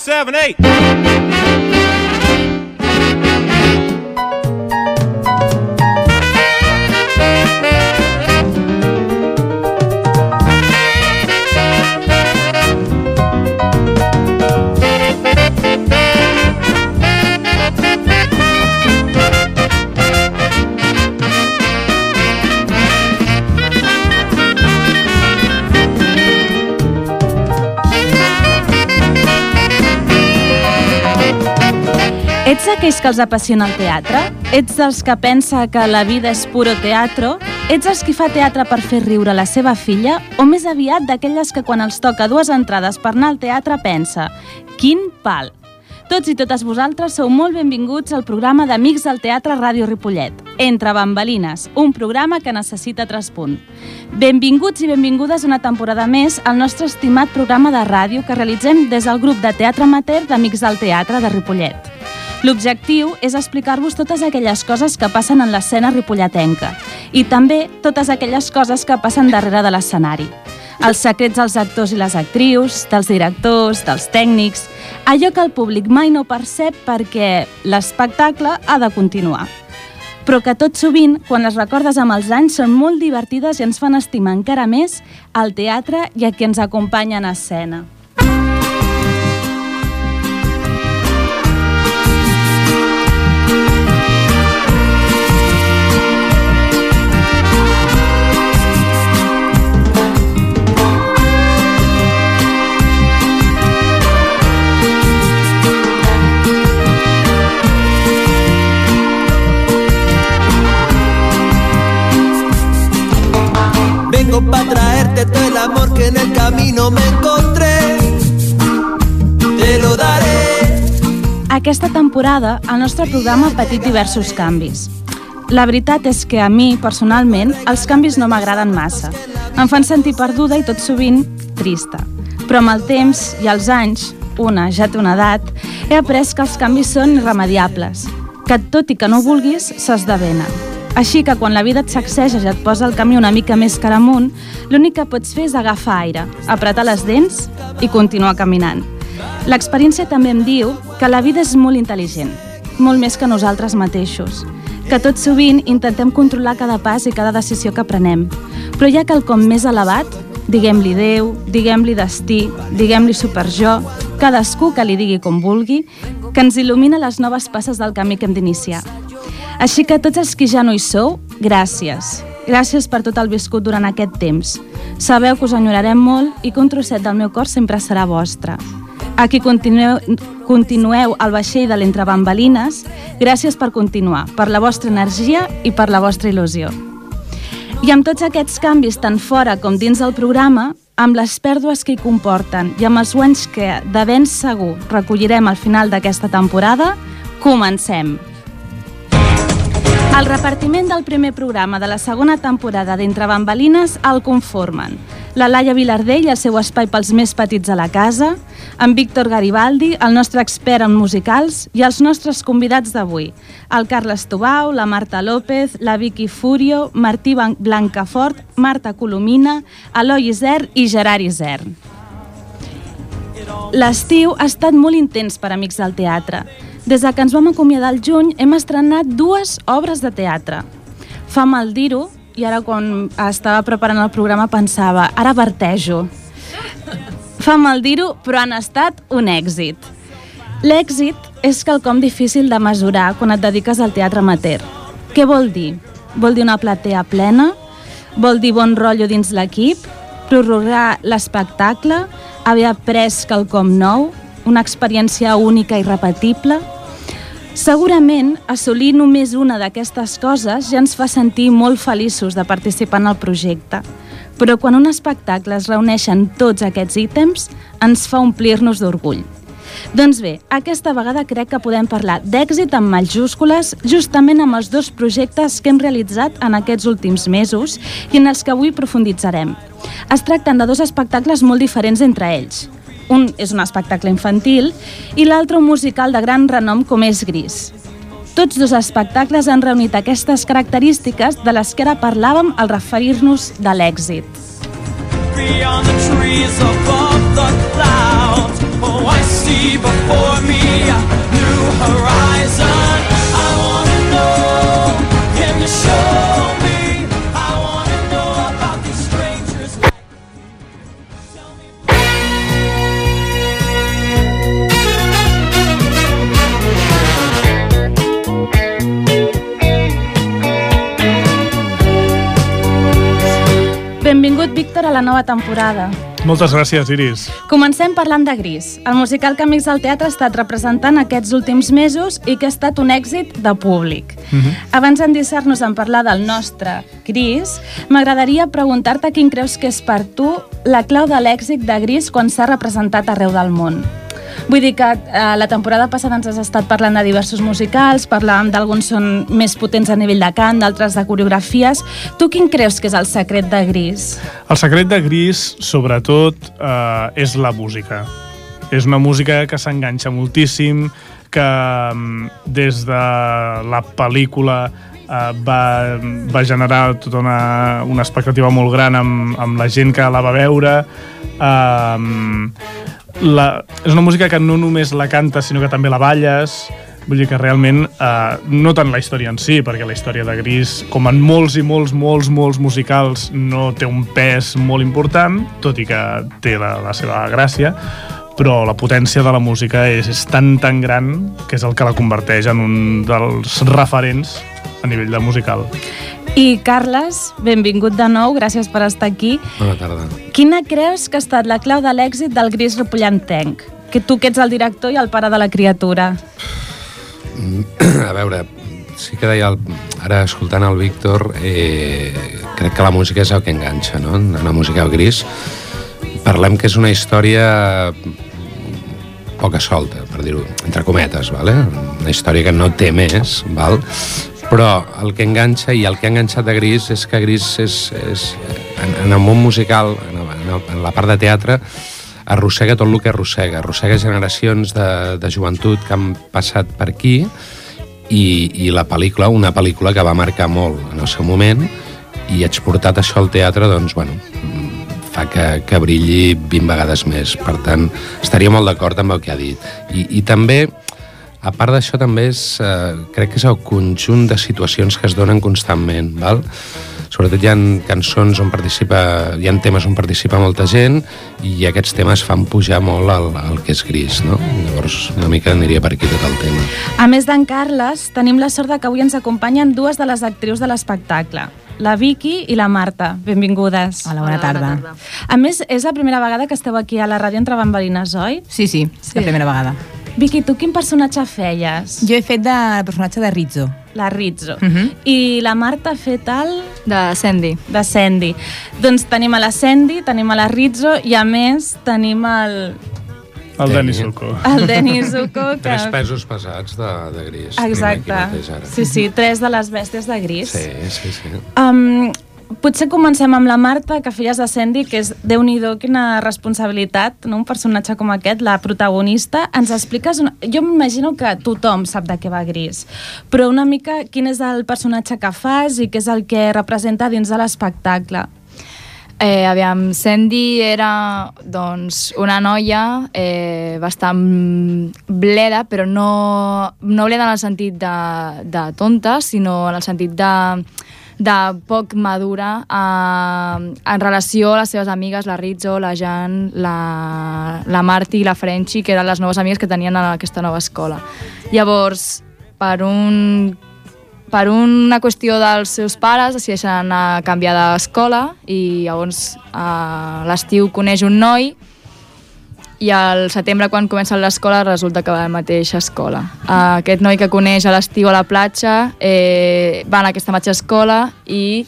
seven, eight. Que els apassiona el teatre? Ets dels que pensa que la vida és puro teatro? Ets els qui fa teatre per fer riure la seva filla? O més aviat d'aquelles que quan els toca dues entrades per anar al teatre pensa «Quin pal!» Tots i totes vosaltres sou molt benvinguts al programa d'Amics del Teatre Ràdio Ripollet, Entre Bambalines, un programa que necessita traspunt. Benvinguts i benvingudes una temporada més al nostre estimat programa de ràdio que realitzem des del grup de teatre amateur d'Amics del Teatre de Ripollet. L'objectiu és explicar-vos totes aquelles coses que passen en l'escena ripolletenca i també totes aquelles coses que passen darrere de l'escenari. Els secrets dels actors i les actrius, dels directors, dels tècnics, allò que el públic mai no percep perquè l'espectacle ha de continuar. Però que tot sovint, quan les recordes amb els anys, són molt divertides i ens fan estimar encara més el teatre i a qui ens acompanya en escena. Vengo para traerte todo el amor que en el camino me encontré. Te lo daré. Aquesta temporada, el nostre programa ha patit diversos canvis. La veritat és que a mi, personalment, els canvis no m'agraden massa. Em fan sentir perduda i tot sovint trista. Però amb el temps i els anys, una ja té una edat, he après que els canvis són irremediables, que tot i que no vulguis, s'esdevenen. Així que quan la vida et sacseja i et posa el camí una mica més cara amunt, l'únic que pots fer és agafar aire, apretar les dents i continuar caminant. L'experiència també em diu que la vida és molt intel·ligent, molt més que nosaltres mateixos, que tot sovint intentem controlar cada pas i cada decisió que prenem. Però hi ha quelcom més elevat, diguem-li Déu, diguem-li destí, diguem-li superjo, cadascú que li digui com vulgui, que ens il·lumina les noves passes del camí que hem d'iniciar. Així que tots els que ja no hi sou, gràcies. Gràcies per tot el viscut durant aquest temps. Sabeu que us enyorarem molt i que un trosset del meu cor sempre serà vostre. A qui continueu, continueu al vaixell de l'Entre Bambalines, gràcies per continuar, per la vostra energia i per la vostra il·lusió. I amb tots aquests canvis tant fora com dins del programa, amb les pèrdues que hi comporten i amb els guanys que de ben segur recollirem al final d'aquesta temporada, comencem! El repartiment del primer programa de la segona temporada d'Entre Bambalines el conformen la Laia Vilardell el seu espai pels més petits a la casa, en Víctor Garibaldi, el nostre expert en musicals, i els nostres convidats d'avui, el Carles Tubau, la Marta López, la Vicky Furio, Martí Blancafort, Marta Colomina, Eloi Isern i Gerard Isern. L'estiu ha estat molt intens per Amics del Teatre. Des de que ens vam acomiadar al juny hem estrenat dues obres de teatre. Fa mal dir-ho, i ara quan estava preparant el programa pensava, ara vertejo. Fa mal dir-ho, però han estat un èxit. L'èxit és quelcom difícil de mesurar quan et dediques al teatre amateur. Què vol dir? Vol dir una platea plena? Vol dir bon rotllo dins l'equip? Prorrogar l'espectacle? Haver après quelcom nou? Una experiència única i repetible? Segurament, assolir només una d'aquestes coses ja ens fa sentir molt feliços de participar en el projecte. Però quan un espectacle es reuneixen tots aquests ítems, ens fa omplir-nos d'orgull. Doncs bé, aquesta vegada crec que podem parlar d'èxit amb majúscules justament amb els dos projectes que hem realitzat en aquests últims mesos i en els que avui profunditzarem. Es tracten de dos espectacles molt diferents entre ells. Un és un espectacle infantil i l'altre un musical de gran renom com és Gris. Tots dos espectacles han reunit aquestes característiques de les que ara parlàvem al referir-nos de l'èxit. Oh, show? Benvingut, Víctor, a la nova temporada. Moltes gràcies, Iris. Comencem parlant de Gris, el musical que Amics del Teatre ha estat representant aquests últims mesos i que ha estat un èxit de públic. Abans d'endissar-nos en parlar del nostre Gris, m'agradaria preguntar-te quin creus que és per tu la clau de l'èxit de Gris quan s'ha representat arreu del món. Vull dir que eh, la temporada passada ens has estat parlant de diversos musicals, parlàvem d'alguns són més potents a nivell de cant, d'altres de coreografies. Tu quin creus que és el secret de Gris? El secret de Gris, sobretot, eh, és la música. És una música que s'enganxa moltíssim, que mm, des de la pel·lícula eh, va, va generar tota una, una expectativa molt gran amb, amb la gent que la va veure. Eh, la, és una música que no només la canta, sinó que també la balles. Vull dir que realment, eh, no tant la història en si, perquè la història de Gris, com en molts i molts, molts, molts musicals, no té un pes molt important, tot i que té la, la seva gràcia, però la potència de la música és, és tan, tan gran que és el que la converteix en un dels referents a nivell de musical. I Carles, benvingut de nou, gràcies per estar aquí. Bona tarda. Quina creus que ha estat la clau de l'èxit del Gris Repollantenc? Que tu que ets el director i el pare de la criatura. A veure, sí que deia, el, ara escoltant el Víctor, eh, crec que la música és el que enganxa, no? En la música al gris. Parlem que és una història poca solta, per dir-ho, entre cometes, vale? una història que no té més, val? Però el que enganxa i el que ha enganxat de Gris és que Gris és, és en, en el món musical, en, en, en la part de teatre, arrossega tot el que arrossega, arrossega generacions de, de joventut que han passat per aquí i, i la pel·lícula, una pel·lícula que va marcar molt en el seu moment i exportat això al teatre, doncs, bueno, fa que, que brilli 20 vegades més. Per tant, estaria molt d'acord amb el que ha dit. I, i també, a part d'això, també és, eh, crec que és el conjunt de situacions que es donen constantment, val? Sobretot hi ha cançons on participa, hi ha temes on participa molta gent i aquests temes fan pujar molt el, el que és gris, no? Llavors, una mica aniria per aquí tot el tema. A més d'en Carles, tenim la sort de que avui ens acompanyen dues de les actrius de l'espectacle, la Vicky i la Marta. Benvingudes. Hola, bona tarda. A més, és la primera vegada que esteu aquí a la ràdio entre bambalines, oi? Sí, sí, sí, la primera vegada. Vicky, tu quin personatge feies? Jo he fet de personatge de Rizzo. La Rizzo. Mhm. I la Marta ha fet el... De Sandy. de Sandy. Doncs tenim a la Sandy, tenim a la Rizzo i a més tenim el, El. Denis Zuko. el Denis Zuko. Que... Tres pesos pesats de, de gris. Exacte. Sí, sí, tres de les bèsties de gris. Sí, sí, sí. Um, potser comencem amb la Marta, que feies de Sandy, que és, déu nhi quina responsabilitat, no? un personatge com aquest, la protagonista. Ens expliques... Una... Jo m'imagino que tothom sap de què va Gris, però una mica quin és el personatge que fas i què és el que representa dins de l'espectacle. Eh, aviam, Sandy era doncs, una noia eh, bastant bleda, però no, no bleda en el sentit de, de tonta, sinó en el sentit de, de poc madura eh, en relació a les seves amigues, la Rizzo, la Jan, la, la Marti i la Frenchie, que eren les noves amigues que tenien a aquesta nova escola. Llavors, per un per una qüestió dels seus pares decideixen anar a canviar d'escola i llavors a l'estiu coneix un noi i al setembre quan comença l'escola resulta que va a la mateixa escola. Aquest noi que coneix a l'estiu a la platja eh, va a aquesta mateixa escola i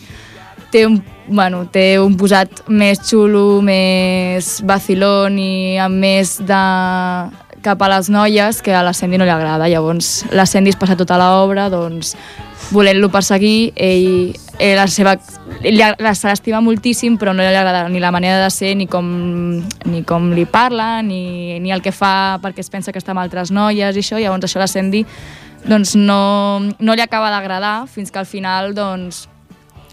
té un, bueno, té un posat més xulo, més vacilón i amb més de cap a les noies que a la Sandy no li agrada. Llavors la Sandy es passa tota l'obra doncs, volent-lo perseguir, ell, ell la seva, ell la- se l'estima moltíssim, però no li agrada ni la manera de ser, ni com, ni com li parla, ni, ni el que fa perquè es pensa que està amb altres noies i això, llavors això la Sandy doncs no, no li acaba d'agradar fins que al final doncs,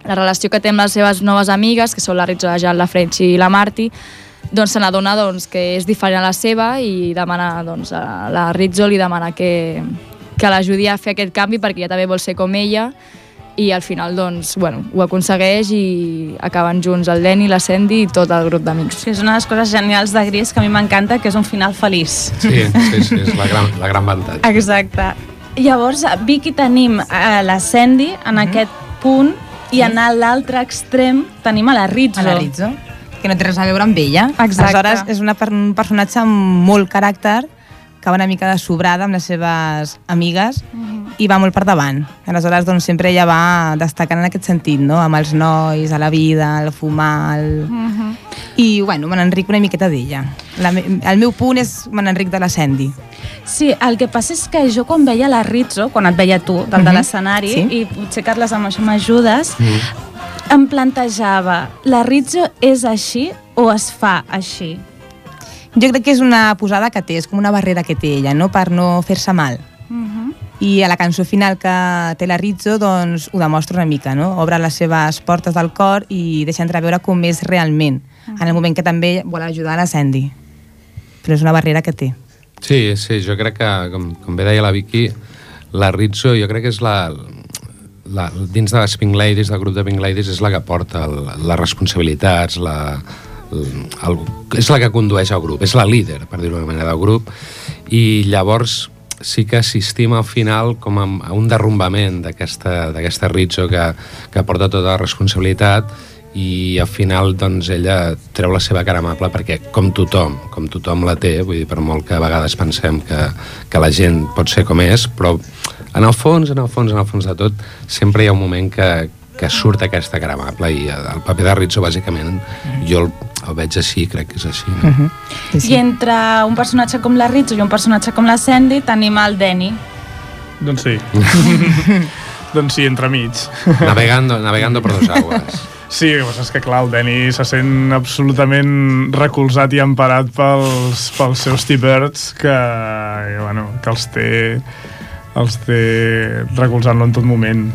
la relació que té amb les seves noves amigues, que són la Rizzo, la Jan, la French i la Marti, doncs se n'adona doncs, que és diferent a la seva i demana, doncs, a la Rizzo li demana que, que l'ajudi a fer aquest canvi perquè ella també vol ser com ella i al final doncs, bueno, ho aconsegueix i acaben junts el Denny, la Sandy i tot el grup d'amics. Que és una de les coses genials de Gris que a mi m'encanta, que és un final feliç. Sí, sí, sí, és la gran, la gran avantatge. Exacte. Llavors, Vicky, tenim a la Sandy en aquest punt i en l'altre extrem tenim a la Rizzo. A la Rizzo, que no té res a veure amb ella. Exacte. Aleshores, és una, un personatge amb molt caràcter, que va una mica de sobrada amb les seves amigues i va molt per davant. Aleshores, doncs, sempre ella va destacant en aquest sentit, no? amb els nois, a la vida, el fumar... El... I, bueno, me n'enric una miqueta d'ella. La me- El meu punt és me n'enric de la Sandy. Sí, el que passa és que jo quan veia la Rizzo, quan et veia tu, dalt de Mhm. l'escenari, Sí. i potser, Carles, amb això m'ajudes, em plantejava, la Rizzo és així o es fa així? Jo crec que és una posada que té, és com una barrera que té ella, no? per no fer-se mal. I a la cançó final que té la Rizzo doncs, ho demostra una mica, no? Obre les seves portes del cor i deixa entreveure com és realment, en el moment que també vol ajudar a la Sandy. Però és una barrera que té. Sí, sí, jo crec que, com, com bé deia la Vicky, la Rizzo jo crec que és la, la, dins de les Pink Ladies, del grup de Pink Ladies, és la que porta el, les responsabilitats, la, el, el, és la que condueix el grup, és la líder, per dir-ho manera, del grup, i llavors sí que assistim al final com a, a un derrumbament d'aquesta Rizzo que, que porta tota la responsabilitat i al final doncs ella treu la seva cara amable perquè com tothom, com tothom la té, vull dir, per molt que a vegades pensem que, que la gent pot ser com és, però en el fons, en el fons, en el fons de tot, sempre hi ha un moment que, que surt aquesta cara amable i el paper de Rizzo, bàsicament, jo el, el veig així, crec que és així. No? Mhm. Sí, I entre un personatge com la Rizzo i un personatge com la Sandy tenim el Denny. Doncs sí. doncs sí, entremig. Navegando, navegando per dos aguas. Sí, passa és que, clar, el Denny se sent absolutament recolzat i emparat pels, pels seus T-Birds que, que, bueno, que els té els té recolzant-lo en tot moment.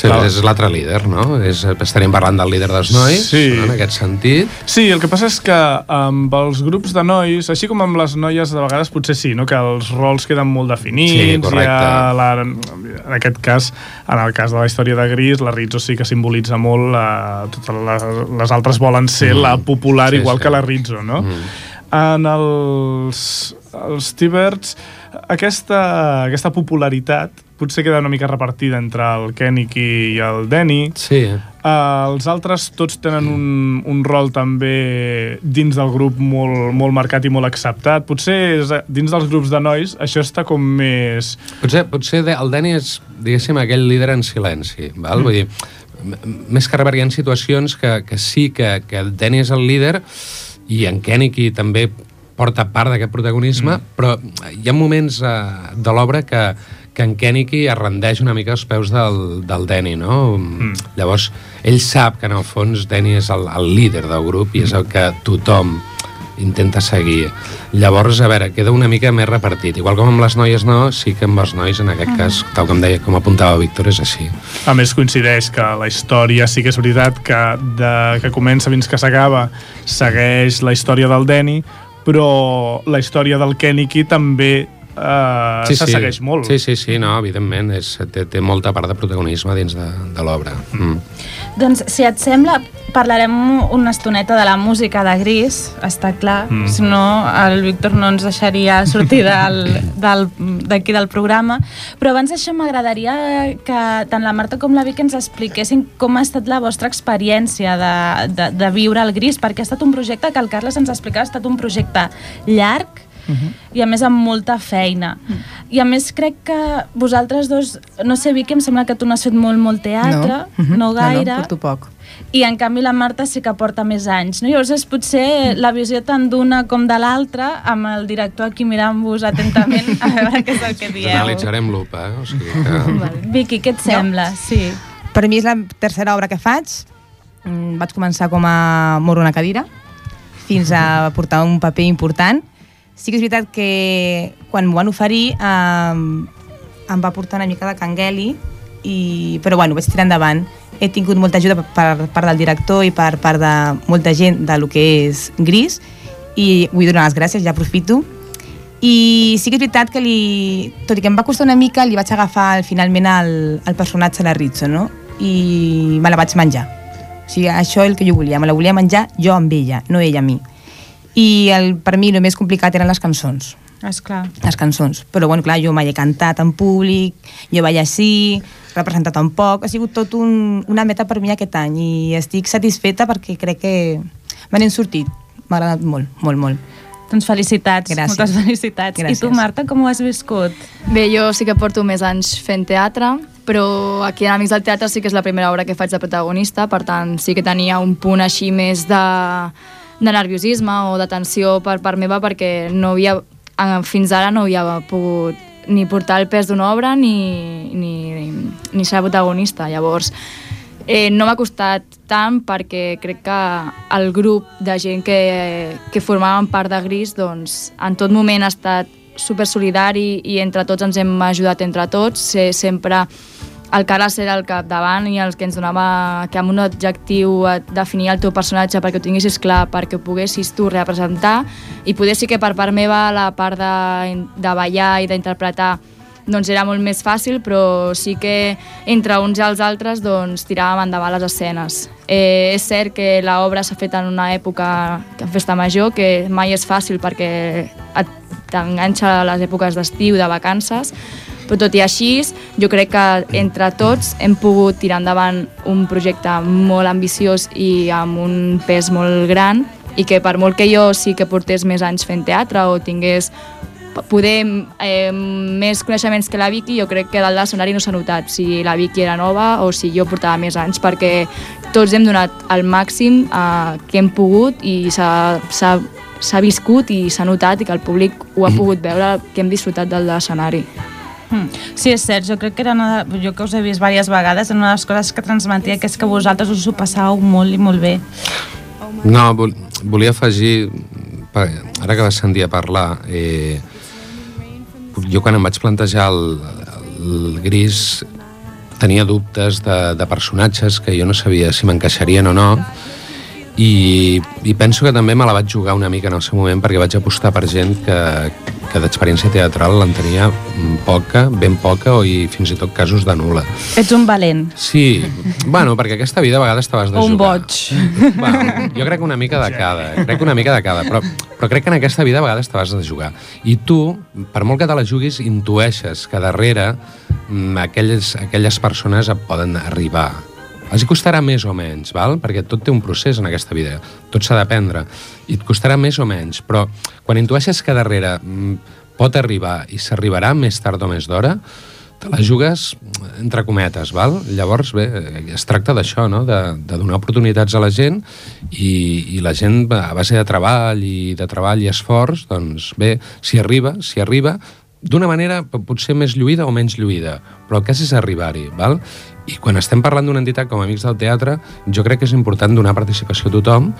Sí, Clar. és l'altre líder, no? És, estaríem parlant del líder dels nois, Sí. no? en aquest sentit. Sí, el que passa és que amb els grups de nois, així com amb les noies, de vegades potser sí, no? que els rols queden molt definits. Sí, correcte. Ha la, en aquest cas, en el cas de la història de Gris, la Rizzo sí que simbolitza molt la, totes les, les altres volen ser Mm. la popular Sí, igual sí. que la Rizzo, no? Mm. En els, els T-Birds, aquesta, aquesta popularitat potser queda una mica repartida entre el Kennicky i el Denny, Sí, Uh, els altres tots tenen un, un rol també dins del grup molt, molt marcat i molt acceptat. Potser és, dins dels grups de nois això està com més... Potser, potser el Dani és, diguéssim, aquell líder en silenci, val? Mm. Vull dir, més que perquè hi ha situacions que, que sí que, que el Dani és el líder i en Kenny també porta part d'aquest protagonisme, mm. però hi ha moments uh, de l'obra que, que en Kenny es rendeix una mica als peus del, del Danny, no? Mm. Llavors, ell sap que en el fons Danny és el, el líder del grup i és el que tothom intenta seguir. Llavors, a veure, queda una mica més repartit. Igual com amb les noies no, sí que amb els nois, en aquest cas, tal com deia, com apuntava Víctor, és així. A més, coincideix que la història sí que és veritat que de que comença fins que s'acaba segueix la història del Denny, però la història del Kennicky també eh, se segueix molt. Sí, sí, sí, no, evidentment, és, té, té molta part de protagonisme dins de, de l'obra. Mm. Doncs, si et sembla, parlarem una estoneta de la música de Gris, està clar, mm. si no el Víctor no ens deixaria sortir d'aquí del, d'aquí del programa, però abans d'això m'agradaria que tant la Marta com la Vic ens expliquessin com ha estat la vostra experiència de, de, de viure el Gris, perquè ha estat un projecte que el Carles ens explicava, ha estat un projecte llarg, Uh -huh. i a més amb molta feina. Uh -huh. I a més crec que vosaltres dos, no sé, Vicky, em sembla que tu no has fet molt, molt teatre, no, Mhm. no gaire, No, no, porto poc. i en canvi la Marta sí que porta més anys. No? Llavors és potser la visió tant d'una com de l'altra, amb el director aquí mirant-vos atentament a veure què és el que dieu. analitzarem lupa, eh? O sigui que... Vale. Vicky, què et sembla? Sí. Per mi és la tercera obra que faig. Mm, Vaig començar com a moure una cadira fins a portar un paper important. Sí que és veritat que quan m'ho van oferir eh, em va portar una mica de cangueli i, però bueno, vaig tirar endavant. He tingut molta ajuda per, part del director i per part de molta gent de lo que és Gris i vull donar les gràcies, ja aprofito. I sí que és veritat que li, tot i que em va costar una mica, li vaig agafar finalment el, el personatge de Rizzo, no? I me la vaig menjar. O sigui, això és el que jo volia, me la volia menjar jo amb ella, no ella a mi. I el, per mi el més complicat eren les cançons Esclar. les cançons. Però, bueno, clar, jo mai he cantat en públic, jo vaig així, representat un poc, ha sigut tot un, una meta per mi aquest any i estic satisfeta perquè crec que me n'hem sortit. M'ha agradat molt, molt, molt. Doncs felicitats, Gràcies. moltes felicitats. Gràcies. I tu, Marta, com ho has viscut? Bé, jo sí que porto més anys fent teatre, però aquí en Amics del Teatre sí que és la primera obra que faig de protagonista, per tant sí que tenia un punt així més de, de nerviosisme o de tensió per part meva perquè no havia, eh, fins ara no havia pogut ni portar el pes d'una obra ni, ni, ni ser protagonista. Llavors, eh, no m'ha costat tant perquè crec que el grup de gent que, que formaven part de Gris doncs, en tot moment ha estat super solidari i entre tots ens hem ajudat entre tots. Se, sempre el Carles era el capdavant i el que ens donava que amb un objectiu et definia el teu personatge perquè ho tinguessis clar, perquè ho poguessis tu representar i poder sí que per part meva la part de, de ballar i d'interpretar doncs era molt més fàcil, però sí que entre uns i els altres doncs, tiràvem endavant les escenes. Eh, és cert que l'obra s'ha fet en una època de festa major, que mai és fàcil perquè t'enganxa a les èpoques d'estiu, de vacances, però tot i així, jo crec que entre tots hem pogut tirar endavant un projecte molt ambiciós i amb un pes molt gran i que per molt que jo sí que portés més anys fent teatre o tingués poder eh, més coneixements que la Vicky, jo crec que dalt de l'escenari no s'ha notat si la Vicky era nova o si jo portava més anys, perquè tots hem donat el màxim eh, que hem pogut i s'ha viscut i s'ha notat i que el públic ho ha pogut veure, que hem disfrutat del l'escenari. Mm. Sí, és cert, jo crec que era una jo que us he vist diverses vegades, una de les coses que transmetia que és que vosaltres us ho passàveu molt i molt bé. No, vol, volia afegir, ara que vas sentir a parlar, eh, jo quan em vaig plantejar el, el gris tenia dubtes de, de personatges que jo no sabia si m'encaixarien o no i, i penso que també me la vaig jugar una mica en el seu moment perquè vaig apostar per gent que, que d'experiència teatral en tenia poca, ben poca o i fins i tot casos de nula. Ets un valent. Sí, bueno, perquè aquesta vida a vegades t'has de O un jugar. boig. Bueno, jo crec que una mica de cada, crec que una mica de cada, però, però crec que en aquesta vida a vegades t'has de jugar. I tu, per molt que te la juguis, intueixes que darrere mm, aquelles, aquelles persones et poden arribar. Els costarà més o menys, val? perquè tot té un procés en aquesta vida, tot s'ha d'aprendre, i et costarà més o menys, però quan intueixes que darrere mm, pot arribar i s'arribarà més tard o més d'hora, te la jugues entre cometes, val? Llavors, bé, es tracta d'això, no? De, de donar oportunitats a la gent i, i la gent, a base de treball i de treball i esforç, doncs bé, si arriba, si arriba, d'una manera potser més lluïda o menys lluïda, però el cas és arribar-hi, val? I quan estem parlant d'una entitat com Amics del Teatre, jo crec que és important donar participació a tothom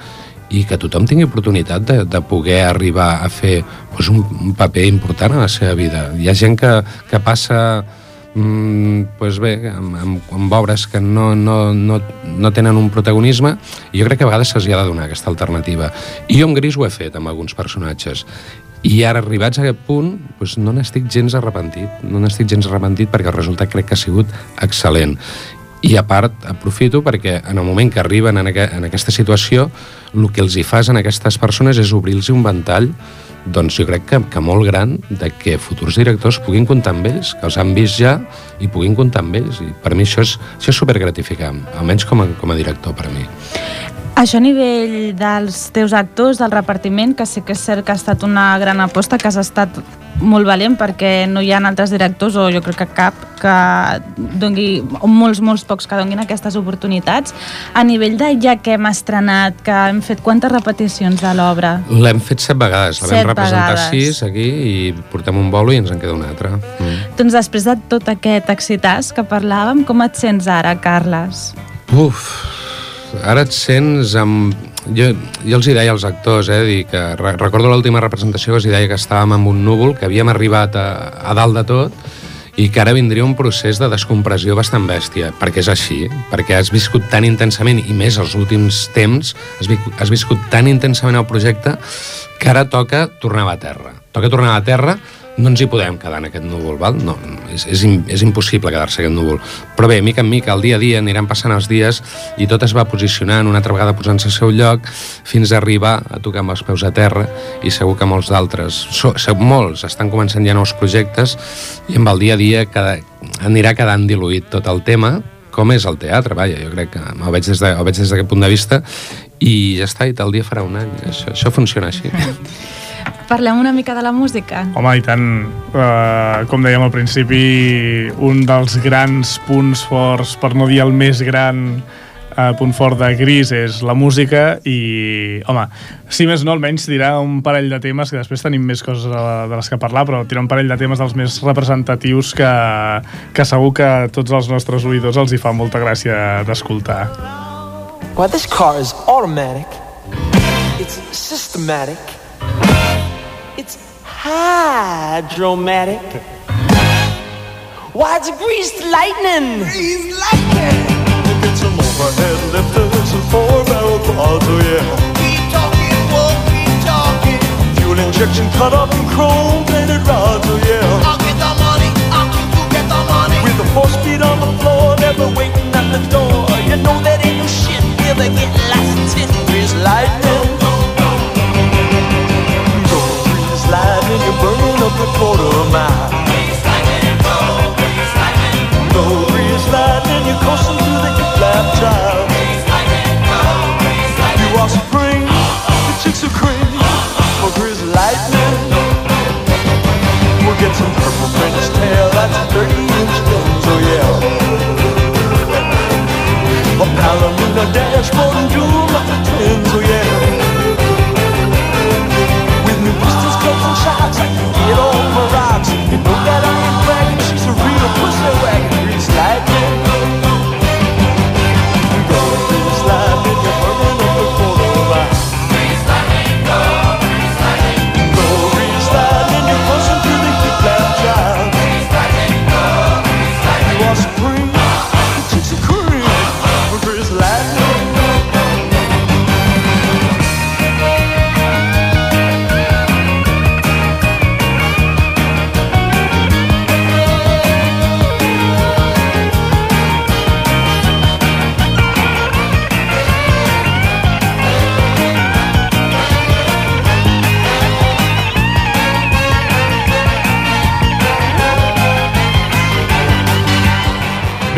i que tothom tingui oportunitat de, de poder arribar a fer doncs, un, un paper important a la seva vida. Hi ha gent que, que passa mm, pues bé, amb, amb, amb obres que no, no, no, no tenen un protagonisme i jo crec que a vegades se'ls ha de donar aquesta alternativa. I jo amb Gris ho he fet amb alguns personatges. I ara, arribats a aquest punt, doncs no n'estic gens arrepentit. No n'estic gens arrepentit perquè el resultat crec que ha sigut excel·lent. I a part, aprofito perquè en el moment que arriben en, aqu en aquesta situació, el que els hi fas en aquestes persones és obrir-los un ventall doncs jo crec que, que molt gran de que futurs directors puguin comptar amb ells, que els han vist ja i puguin comptar amb ells. I per mi això és, això és supergratificant, almenys com a, com a director per a mi. Això a nivell dels teus actors, del repartiment, que sí que és cert que ha estat una gran aposta, que has estat molt valent perquè no hi ha altres directors, o jo crec que cap, que dongui, o molts, molts pocs que donguin aquestes oportunitats. A nivell de ja que hem estrenat, que hem fet quantes repeticions de l'obra? L'hem fet set vegades, la Set vam representar vegades. sis aquí i portem un bolo i ens en queda un altre. Mm. Doncs després de tot aquest excitàs que parlàvem, com et sents ara, Carles? Uf, ara et sents amb... Jo, jo els hi deia als actors, eh, dir que re recordo l'última representació que els hi deia que estàvem amb un núvol, que havíem arribat a, a dalt de tot i que ara vindria un procés de descompressió bastant bèstia, perquè és així, perquè has viscut tan intensament, i més els últims temps, has, vi has viscut tan intensament el projecte que ara toca tornar a la terra. Toca tornar a la terra, no ens hi podem quedar en aquest núvol, val? No, és, és, és impossible quedar-se en aquest núvol. Però bé, mica en mica, el dia a dia, aniran passant els dies i tot es va posicionant, una altra vegada posant-se al seu lloc, fins a arribar a tocar amb els peus a terra i segur que molts d'altres, so, molts, estan començant ja nous projectes i amb el dia a dia cada, anirà quedant diluït tot el tema, com és el teatre, vaja, jo crec que ho veig des de- ho veig des d'aquest punt de vista i ja està, i tal dia farà un any. Això, això funciona així. Parlem una mica de la música. Home, i tant, uh, com dèiem al principi, un dels grans punts forts, per no dir el més gran uh, punt fort de Gris és la música i, home, si més no, almenys dirà un parell de temes, que després tenim més coses de, de les que parlar, però tirar un parell de temes dels més representatius que, que segur que a tots els nostres oïdors els hi fa molta gràcia d'escoltar. Why, this car is automatic. It's systematic. It's hydromatic. Why, it's greased lightning. Greased lightning. Get some overhead lifters and four barrel quads, oh yeah. Keep talking, whoa, keep talking. Fuel injection cut up in chrome plated rods, oh yeah. I'll get the money. I'll keep you get the money. With the four speed on the floor, never waiting at the door. You know that ain't no shit. Will they get lost in greased lightning?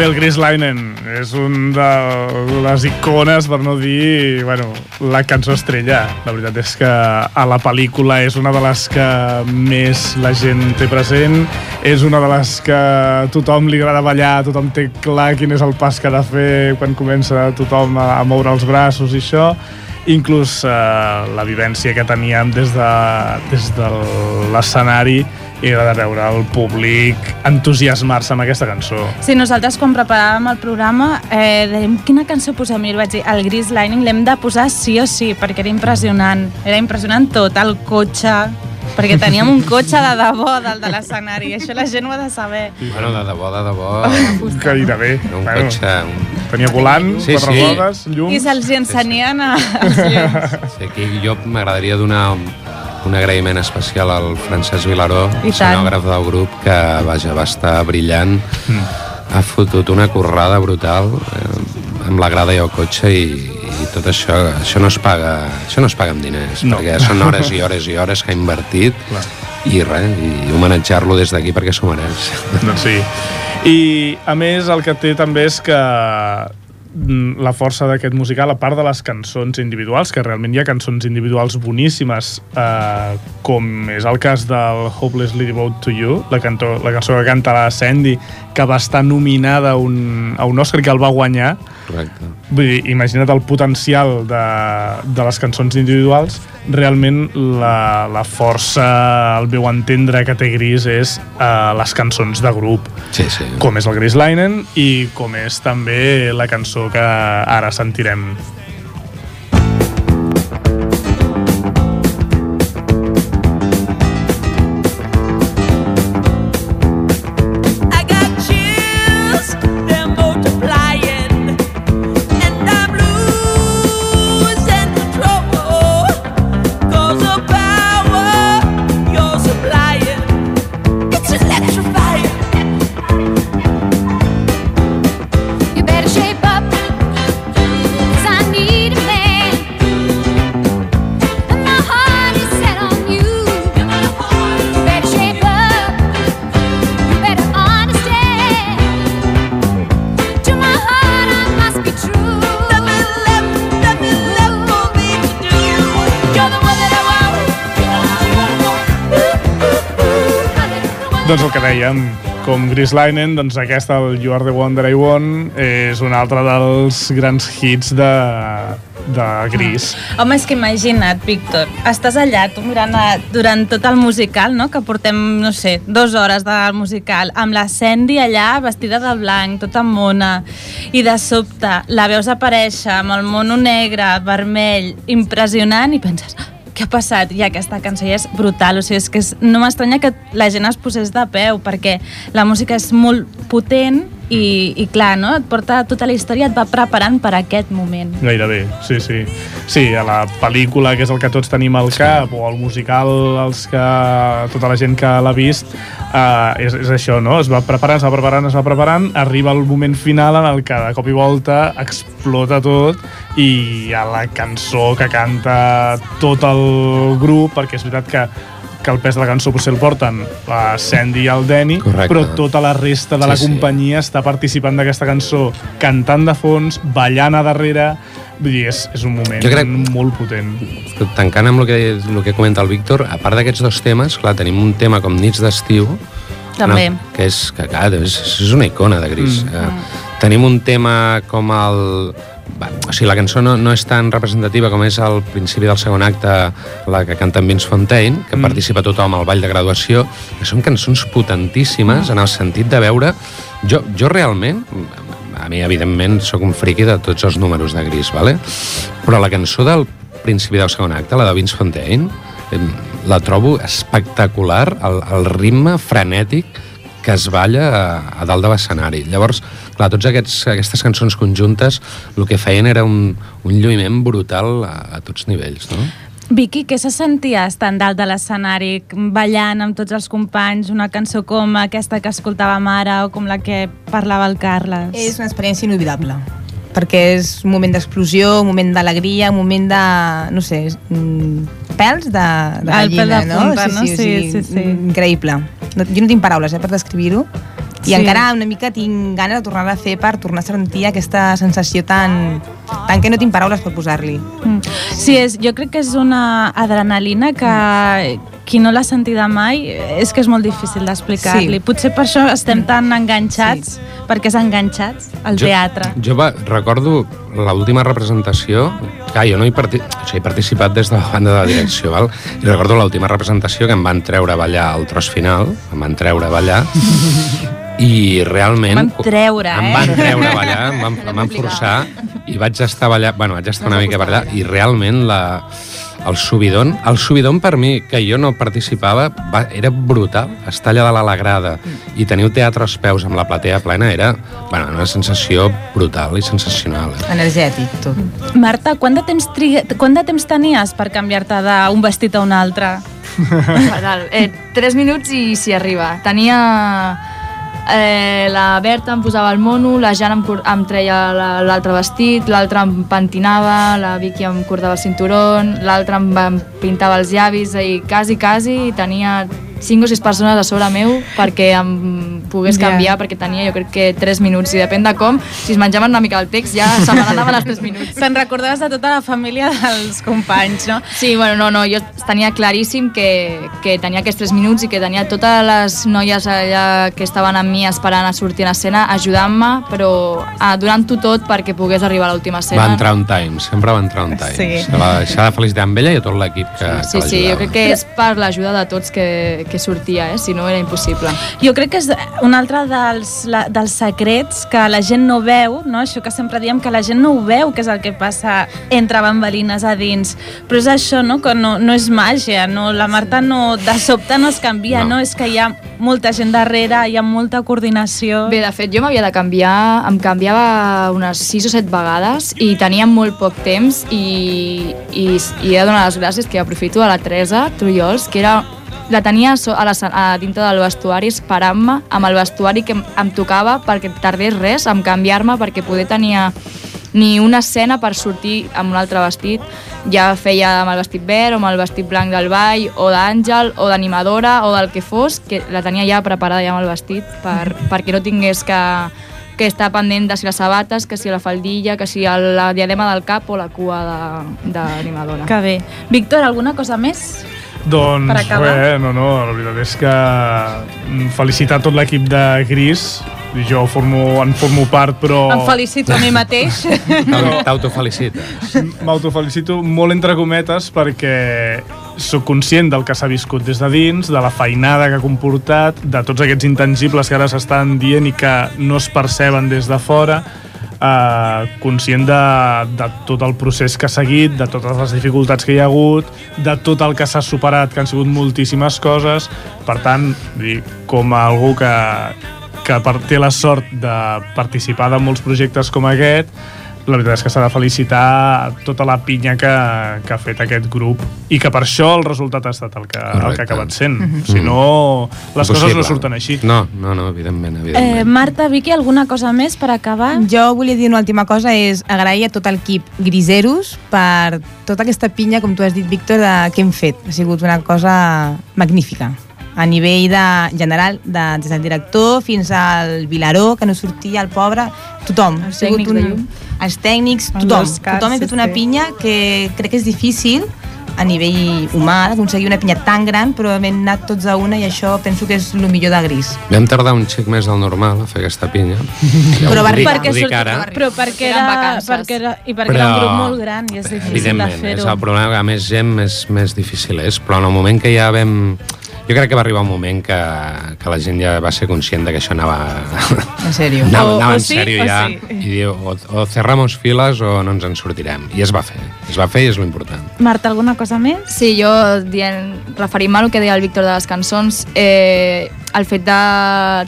Bé, el Chris Linen és un de les icones, per no dir, bueno, la cançó estrella. La veritat és que a la pel·lícula és una de les que més la gent té present, és una de les que tothom li agrada ballar, tothom té clar quin és el pas que ha de fer quan comença tothom a, a moure els braços i això, inclús eh, la vivència que teníem des de, des de l'escenari era de veure el públic entusiasmar-se amb aquesta cançó. Sí, nosaltres quan preparàvem el programa eh, dèiem quina cançó posem i vaig dir el Gris Lining l'hem de posar sí o sí perquè era impressionant, era impressionant tot, el cotxe, perquè teníem un cotxe de debò del de l'escenari i això la gent ho ha de saber. Bueno, de debò, de debò, Gairebé. era un cotxe... Un... Tenia volant, Sí, quatre sí. rodes, llums... I se'ls hi encenien a, als llums. Sí, aquí jo m'agradaria donar un, agraïment especial al Francesc Vilaró, escenògraf del grup, que vaja, va estar brillant. Mm. Ha fotut una currada brutal eh, amb la grada i el cotxe i, i tot això, això no es paga, això no es paga amb diners, No. no. perquè són hores i hores i hores que ha invertit Clar. i res, i homenatjar-lo des d'aquí perquè s'ho mereix. Doncs sí. I, a més, el que té també és que la força d'aquest musical, a part de les cançons individuals, que realment hi ha cançons individuals boníssimes, eh, com és el cas del Hopelessly Devoted to You, la, canto, la cançó que canta la Sandy, que va estar nominada a un, a un Oscar que el va guanyar, Correcte. Vull dir, imagina't el potencial de, de les cançons individuals. Realment la, la força, el meu entendre que té Gris és uh, les cançons de grup, Sí, sí. com és el Gris Linen i com és també la cançó que ara sentirem. Com Gris Linen, doncs aquesta, el You Are The Wonder I Want, és un altre dels grans hits de, de Gris. Home, és que imagina't, Víctor, estàs allà, tu mirant a, durant tot el musical, no?, que portem, no sé, dues hores del musical, amb la Sandy allà, vestida de blanc, tota mona, i de sobte la veus aparèixer amb el mono negre, vermell, impressionant, i penses, "Ah, què ha passat? I aquesta cançó ja és brutal, o sigui, és que és, no m'estranya que la gent es posés de peu, perquè la música és molt potent i, i clar, no? Et porta tota la història, et va preparant per aquest moment. Gairebé, sí, sí. Sí, a la pel·lícula, que és el que tots tenim al cap, o al musical, els que, tota la gent que l'ha vist, uh, és, és això, no? Es va preparant, es va preparant, es va preparant, arriba el moment final en el que de cop i volta explota tot i a la cançó que canta tot el grup, perquè és veritat que que el pes de la cançó potser el porten la Sandy i el Danny, Correcte. però tota la resta de la Sí, sí. companyia està participant d'aquesta cançó, cantant de fons, ballant a darrere, vull dir, és, és un moment Jo crec- molt potent. tancant amb el que, el que comenta el Víctor, a part d'aquests dos temes, clar, tenim un tema com Nits d'estiu, També. no, que és, que, clar, és, és una icona de Gris. Mm. Eh, tenim un tema com el... Va, o sigui, la cançó no, no és tan representativa com és al principi del segon acte la que canta en Vince Fontaine, que mm. participa tothom al ball de graduació, que són cançons potentíssimes en el sentit de veure... Jo, jo realment, a mi, evidentment, sóc un friqui de tots els números de Gris, vale? però la cançó del principi del segon acte, la de Vince Fontaine, la trobo espectacular, el, el ritme frenètic que es balla a, a dalt de l'escenari. Llavors, clar, tots aquests, aquestes cançons conjuntes el que feien era un, un lluïment brutal a, a tots nivells, no? Vicky, què se sentia estant dalt de l'escenari, ballant amb tots els companys, una cançó com aquesta que escoltàvem ara o com la que parlava el Carles? És una experiència inolvidable perquè és un moment d'explosió, un moment d'alegria, un moment de, no sé, mm, pèls de, de El pèl gallina, de no? punta, no? o sigui, Sí, sí, sí. Increïble. No, jo no tinc paraules eh, per descriure-ho. I Sí. encara una mica tinc ganes de tornar a fer per tornar a sentir aquesta sensació tan, tan que no tinc paraules per posar-li. Mm. Sí, és, jo crec que és una adrenalina que qui no l'ha sentida mai és que és molt difícil d'explicar-li. Sí. Potser per això estem tan enganxats, perquè és enganxats al teatre. Jo va, recordo l'última representació, clar, jo no hi, parti... o sigui, he participat des de la banda de direcció, val? i recordo l'última representació que em van treure a ballar al tros final, em van treure a ballar, i realment... Em van treure, Em eh? van treure a ballar, em van, em van forçar, i vaig estar ballant, bueno, vaig estar una mica per allà, i realment la, el subidon, el subidon per mi, que jo no participava, va, era brutal. Estar allà de la grada i tenir el teatre als peus amb la platea plena era bueno, una sensació brutal i sensacional. Eh? Energètic, tot. Marta, quant de temps, triga, quant de temps tenies per canviar-te d'un vestit a un altre? Fatal. Eh, tres minuts i s'hi arriba. Tenia... Eh, la Berta em posava el mono, la Jana em, em treia la- l'altre vestit, l'altra em pentinava, la Vicky em cordava el cinturó, l'altra em, em pintava els llavis i quasi, quasi tenia cinc o sis persones a sobre meu perquè em pogués canviar, perquè tenia jo crec que 3 minuts i depèn de com, si es menjaven una mica el text ja se me n'anaven els 3 minuts. Te'n recordaves de tota la família dels companys, no? Sí, bueno, no, no, jo tenia claríssim que, que tenia aquests 3 minuts i que tenia totes les noies allà que estaven amb mi esperant a sortir a escena ajudant-me, però ah, donant-ho tot perquè pogués arribar a l'última escena. Va entrar un time, sempre va entrar un time. Sí. Se va deixar de felicitar amb ella i a tot l'equip que, Sí, que sí, jo l'ajudava. crec que és per l'ajuda de tots que, que sortia, eh? si no era impossible. Jo crec que és un altre dels, la, dels secrets que la gent no veu, no? això que sempre diem que la gent no ho veu, que és el que passa entre bambalines a dins. Però és això, no? que no, no és màgia, no? la Marta no, de sobte no es canvia, No. no. és que hi ha molta gent darrere, hi ha molta coordinació. Bé, de fet, jo m'havia de canviar, em canviava unes 6 o 7 vegades i tenia molt poc temps i, i, i he de donar les gràcies que aprofito a la Teresa Trullols, que era la tenia a so- a, la, a dintre del vestuari esperant-me amb el vestuari que em, tocava perquè tardés res en canviar-me perquè poder tenia ni una escena per sortir amb un altre vestit ja feia amb el vestit verd o amb el vestit blanc del ball o d'àngel o d'animadora o del que fos que la tenia ja preparada ja amb el vestit per, perquè no tingués que, que estar pendent de si les sabates, que si la faldilla, que si el, la diadema del cap o la cua d'animadora. Que bé. Víctor, alguna cosa més? Doncs res, no, no, la veritat és que mm, felicitar tot l'equip de Gris. Jo formo, en formo part, però... Em felicito a mi mateix. T'au- T'autofelicites. M'autofelicito molt entre cometes perquè sóc conscient del que s'ha viscut des de dins, de la feinada que ha comportat, de tots aquests intangibles que ara s'estan dient i que no es perceben des de fora, eh, conscient de, de tot el procés que ha seguit, de totes les dificultats que hi ha hagut, de tot el que s'ha superat, que han sigut moltíssimes coses. Per tant, dir, com a algú que, que té la sort de participar de molts projectes com aquest, la veritat és que s'ha de felicitar tota la pinya que, que ha fet aquest grup i que per això el resultat ha estat el que, el que ha Correcte. acabat sent. Si no, les coses no Impossible. surten així. No, no, no, evidentment, Eh, evidentment. Marta, Vicky, alguna cosa més per acabar? Jo volia dir una última cosa, és agrair a tot l'equip Griseros per tota aquesta pinya, com tu has dit, Víctor, de, que hem fet. Ha sigut una cosa magnífica a nivell de general, de, des del director fins al Vilaró, que no sortia, el pobre, tothom. Els Ha sigut tècnics de llum. Els tècnics, Els tothom. Oscars, tothom ha fet una pinya que crec que és difícil a nivell humà, d'aconseguir una pinya tan gran, però hem anat tots a una i això penso que és el millor de Gris. Vam tardar un xic més del normal a fer aquesta pinya. Ja Però dic, ho dic ara. Però perquè era, perquè era, i perquè era un grup molt gran i és difícil de evidentment, és fer-ho. el problema que a més gent més, més difícil és, però en el moment que ja vam... Jo crec que va arribar un moment que, que la gent ja va ser conscient de que això anava, En sèrio. anava, O- anava o en sí, sèrio o ja sí. i diu, o, o cerramos files o no ens en sortirem. I es va fer. Es va fer i és l'important. Marta, alguna cosa més? Sí, jo dient, referint-me al que deia el Víctor de les cançons, eh, el fet de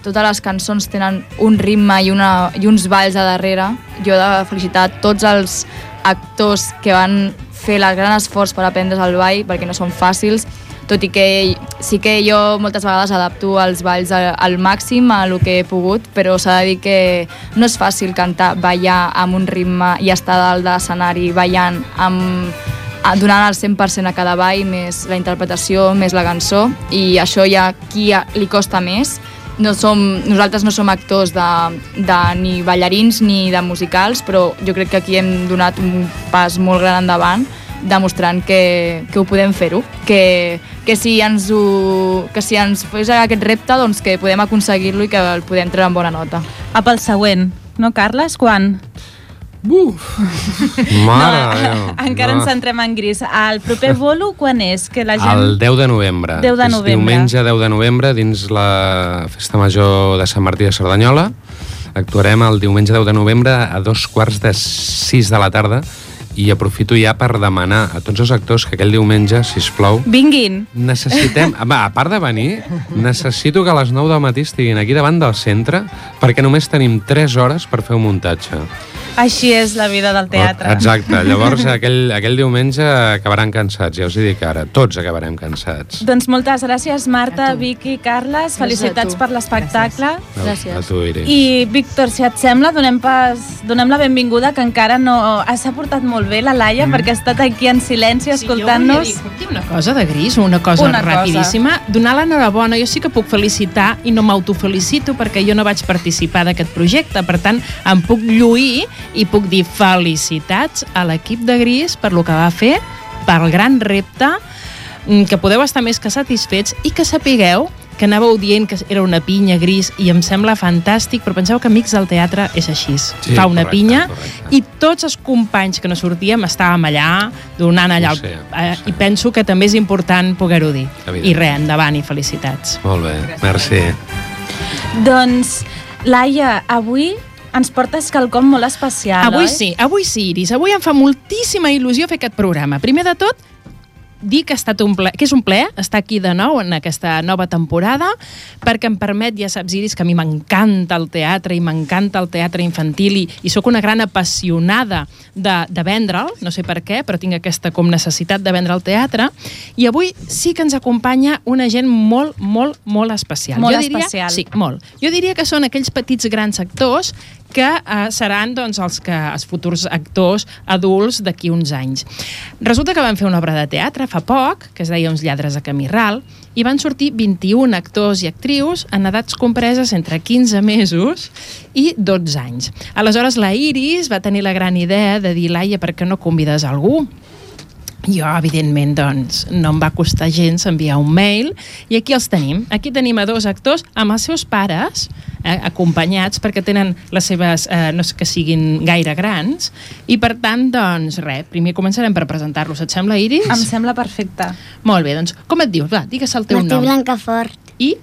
totes les cançons tenen un ritme i, una, i uns balls a darrere, jo he de felicitar tots els actors que van fer el gran esforç per aprendre's el ball, perquè no són fàcils, tot i que sí que jo moltes vegades adapto els balls al, màxim a el que he pogut, però s'ha de dir que no és fàcil cantar, ballar amb un ritme i estar dalt de l'escenari ballant amb, donant el 100% a cada ball, més la interpretació, més la cançó, i això ja qui li costa més. No som, nosaltres no som actors de, de ni ballarins ni de musicals, però jo crec que aquí hem donat un pas molt gran endavant demostrant que, que ho podem fer-ho, que, que, si ens ho, que si ens fes aquest repte doncs que podem aconseguir-lo i que el podem treure amb bona nota. Apa, el següent. No, Carles? Quan? Mare de Déu. encara ens centrem en gris. El proper bolo quan és? Que la gent... El 10 de novembre. 10 de És novembre. diumenge 10 de novembre dins la Festa Major de Sant Martí de Cerdanyola. Actuarem el diumenge 10 de novembre a dos quarts de 6 de la tarda i aprofito ja per demanar a tots els actors que aquell diumenge, si plau, Vinguin. necessitem... Va, a part de venir, necessito que a les 9 del matí estiguin aquí davant del centre perquè només tenim 3 hores per fer un muntatge. Així és la vida del teatre. Exacte. Llavors, aquell, aquell diumenge acabaran cansats, ja us hi dic ara. Tots acabarem cansats. Doncs moltes gràcies, Marta, Vicky, Carles. Felicitats per l'espectacle. Gràcies. A tu, Iris. I, Víctor, si et sembla, donem, pas, donem la benvinguda, que encara no... Ah, S'ha portat molt bé la Laia, perquè ha estat aquí en silenci escoltant-nos. Sí, jo dir, una cosa de gris, una cosa Una cosa. rapidíssima. Donar l'enhorabona, jo sí que puc felicitar i no m'autofelicito perquè jo no vaig participar d'aquest projecte. Per tant, em puc lluir i puc dir felicitats a l'equip de Gris per lo que va fer, pel gran repte, mm, que podeu estar més que satisfets i que sapigueu que anàveu dient que era una pinya gris i em sembla fantàstic, però penseu que Amics del Teatre és així. Sí, Fa una correcte, pinya correcte. i tots els companys que no sortíem estàvem allà, donant allà... Ho sé, eh, ho. I penso que també és important poder-ho dir. I res, endavant i felicitats. Molt bé, merci. Doncs, Laia, avui ens portes quelcom molt especial, avui oi? sí, avui sí, Iris. Avui em fa moltíssima il·lusió fer aquest programa. Primer de tot, dir que, ha estat un ple, que és un ple estar aquí de nou en aquesta nova temporada perquè em permet, ja saps, Iris, que a mi m'encanta el teatre i m'encanta el teatre infantil i, i sóc una gran apassionada de, de vendre'l, no sé per què, però tinc aquesta com necessitat de vendre el teatre i avui sí que ens acompanya una gent molt, molt, molt especial. Molt jo diria, especial. Sí, molt. Jo diria que són aquells petits grans actors que eh, seran doncs, els, que, els futurs actors adults d'aquí uns anys. Resulta que van fer una obra de teatre fa poc, que es deia Uns lladres a Camí Ral, i van sortir 21 actors i actrius en edats compreses entre 15 mesos i 12 anys. Aleshores, la Iris va tenir la gran idea de dir, Laia, per què no convides algú? Jo, evidentment, doncs, no em va costar gens enviar un mail i aquí els tenim. Aquí tenim a dos actors amb els seus pares eh, acompanyats perquè tenen les seves, eh, no és que siguin gaire grans i per tant, doncs, res, primer començarem per presentar-los. Et sembla, Iris? Em sembla perfecte. Molt bé, doncs, com et dius? Va, digues el teu Martí nom. Blancafort. I?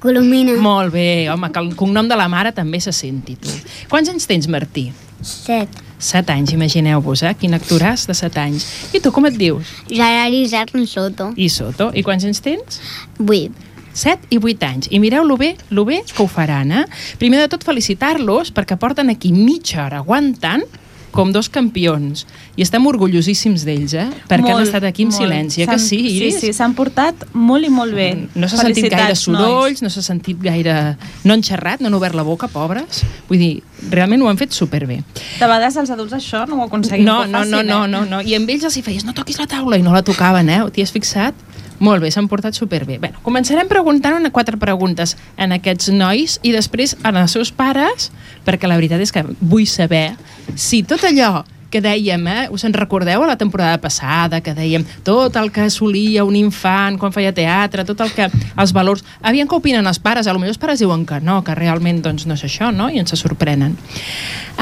Colomina. Molt bé, home, que el cognom de la mare també se senti, tu. Quants anys tens, Martí? Set. Set anys, imagineu-vos, eh? Quin actoràs de set anys. I tu, com et dius? Gerard Isern Soto. I Soto. I quants anys tens? Vuit. 7 i 8 anys. I mireu lo bé, lo bé que ho faran, eh? Primer de tot, felicitar-los perquè porten aquí mitja hora aguantant com dos campions. I estem orgullosíssims d'ells, eh? Perquè han estat aquí en molt. silenci, eh que sí, Iris? Sí, sí, s'han portat molt i molt bé. No s'ha sentit gaire sorolls, no s'ha sentit gaire... No han xerrat, no han obert la boca, pobres. Vull dir, realment ho han fet superbé. Nois. De vegades els adults això no ho aconseguim No, no, fàcil, no, no, eh? no, no. I amb ells els hi feies, no toquis la taula, i no la tocaven, eh? T'hi has fixat? Molt bé, s'han portat superbé. Bé, començarem preguntant una quatre preguntes en aquests nois i després en els seus pares, perquè la veritat és que vull saber si tot allò que dèiem, eh? us en recordeu a la temporada passada, que dèiem tot el que assolia un infant quan feia teatre, tot el que... els valors... Aviam què opinen els pares, a lo millor els pares diuen que no, que realment doncs, no és això, no? I ens se sorprenen.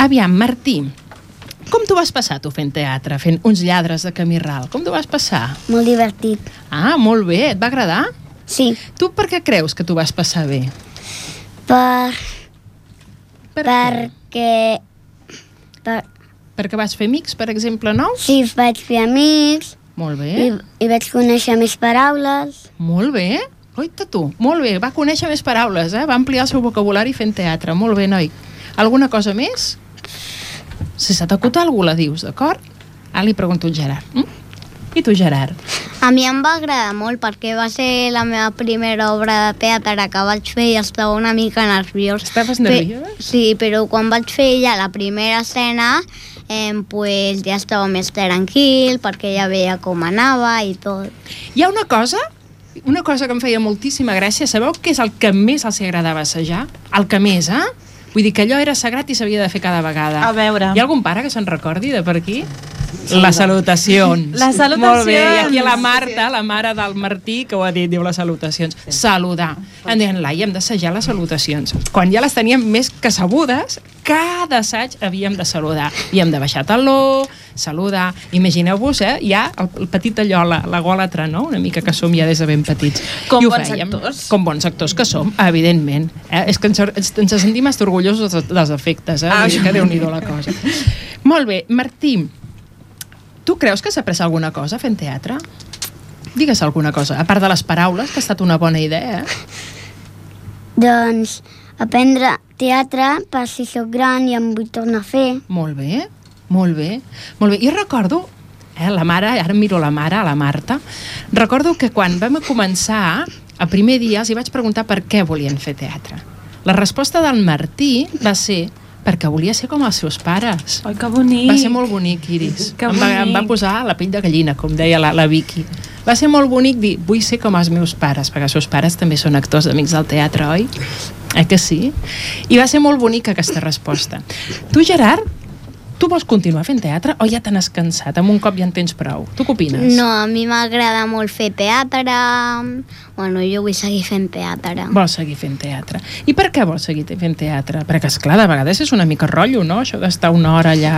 Aviam, Martí, com t'ho vas passar, tu, fent teatre, fent uns lladres de camí ral? Com t'ho vas passar? Molt divertit. Ah, molt bé, et va agradar? Sí. Tu per què creus que t'ho vas passar bé? Per... Per què? Perquè... Per... Perquè vas fer amics, per exemple, nous? Sí, vaig fer amics Molt bé, i, i vaig conèixer més paraules. molt bé. Oita tu, molt bé, va conèixer més paraules, eh? va ampliar el seu vocabulari fent teatre, molt bé, noi. Alguna cosa més? Si se t'acut algú la dius, d'acord? Ara li pregunto al Gerard. Mm? I tu, Gerard? A mi em va agradar molt perquè va ser la meva primera obra de teatre que vaig fer i estava una mica nerviós. Estaves nerviós? Sí, però quan vaig fer ja la primera escena eh, pues ja estava més tranquil perquè ja veia com anava i tot. Hi ha una cosa, una cosa que em feia moltíssima gràcia. Sabeu què és el que més els agradava assajar? El que més, eh? Vull dir que allò era sagrat i s'havia de fer cada vegada. A veure. Hi ha algun pare que se'n recordi de per aquí? Les salutacions. Les salutacions. Molt bé, i aquí la Marta, la mare del Martí, que ho ha dit, diu les salutacions. Saludar. Em deien, Laia, hem d'assajar les salutacions. Quan ja les teníem més que sabudes, cada assaig havíem de saludar. Havíem de baixar taló, saludar. Imagineu-vos, eh, ja el, el petit allò, la, la gòlatra, no?, una mica que som ja des de ben petits. Com I bons fèiem. actors. Com bons actors que som, evidentment. Eh? És que ens, ens, sentim més orgullosos dels, dels efectes, eh? Ah, que déu-n'hi-do la cosa. Molt bé, Martí, tu creus que s'ha après alguna cosa fent teatre? Digues alguna cosa, a part de les paraules, que ha estat una bona idea, eh? Doncs aprendre teatre per si sóc gran i em vull tornar a fer. Molt bé, molt bé. Molt bé. I recordo, eh, la mare, ara miro la mare, la Marta, recordo que quan vam començar, el primer dia els hi vaig preguntar per què volien fer teatre. La resposta del Martí va ser perquè volia ser com els seus pares. Ai, que bonic. Va ser molt bonic, Iris. Que em, va, em va bonic. posar la pell de gallina, com deia la, la Vicky. Va ser molt bonic dir, vull ser com els meus pares, perquè els seus pares també són actors amics del teatre, oi? Eh que sí? I va ser molt bonica aquesta resposta. Tu, Gerard, tu vols continuar fent teatre o ja te n'has cansat? Amb un cop ja en tens prou. Tu què opines? No, a mi m'agrada molt fer teatre. Bueno, jo vull seguir fent teatre. Vols seguir fent teatre. I per què vols seguir fent teatre? Perquè, esclar, de vegades és una mica rotllo, no? Això d'estar una hora allà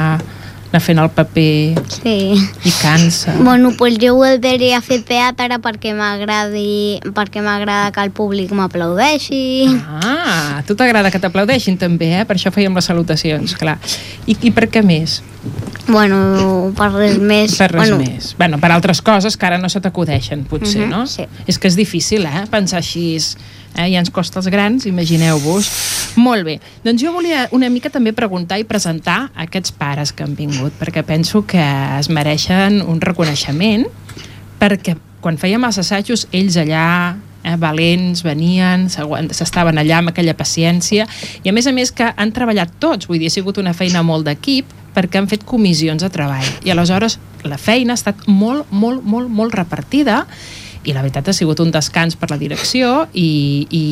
anar fent el paper Sí. i cansa. Bueno, pues jo voldria fer teatre perquè m'agradi perquè m'agrada que el públic m'aplaudeixi. Ah, a tu t'agrada que t'aplaudeixin també, eh? Per això fèiem les salutacions, clar. I, i per què més? Bueno, per res més. Per res bueno, més. Bueno, per altres coses que ara no se t'acudeixen, potser, Mhm, no? sí. És que és difícil, eh? Pensar així, eh? Ja ens costa els grans, imagineu-vos. Molt bé. Doncs jo volia una mica també preguntar i presentar aquests pares que han vingut, perquè penso que es mereixen un reconeixement, perquè quan fèiem els assajos, ells allà eh, valents, venien, s'estaven allà amb aquella paciència, i a més a més que han treballat tots, vull dir, ha sigut una feina molt d'equip, perquè han fet comissions de treball. I aleshores la feina ha estat molt, molt, molt, molt repartida, i la veritat ha sigut un descans per la direcció i, i,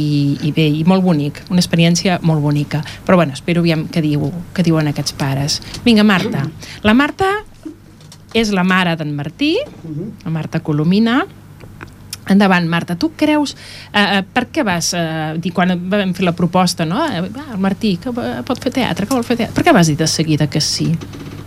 i bé, i molt bonic, una experiència molt bonica. Però bueno, espero aviam què, diu, què diuen aquests pares. Vinga, Marta. La Marta és la mare d'en Martí, la Marta Colomina. Endavant, Marta, tu creus... Eh, eh, per què vas eh, dir, quan vam fer la proposta, no? Eh, el Martí, que pot fer teatre, que vol fer teatre... Per què vas dir de seguida que sí?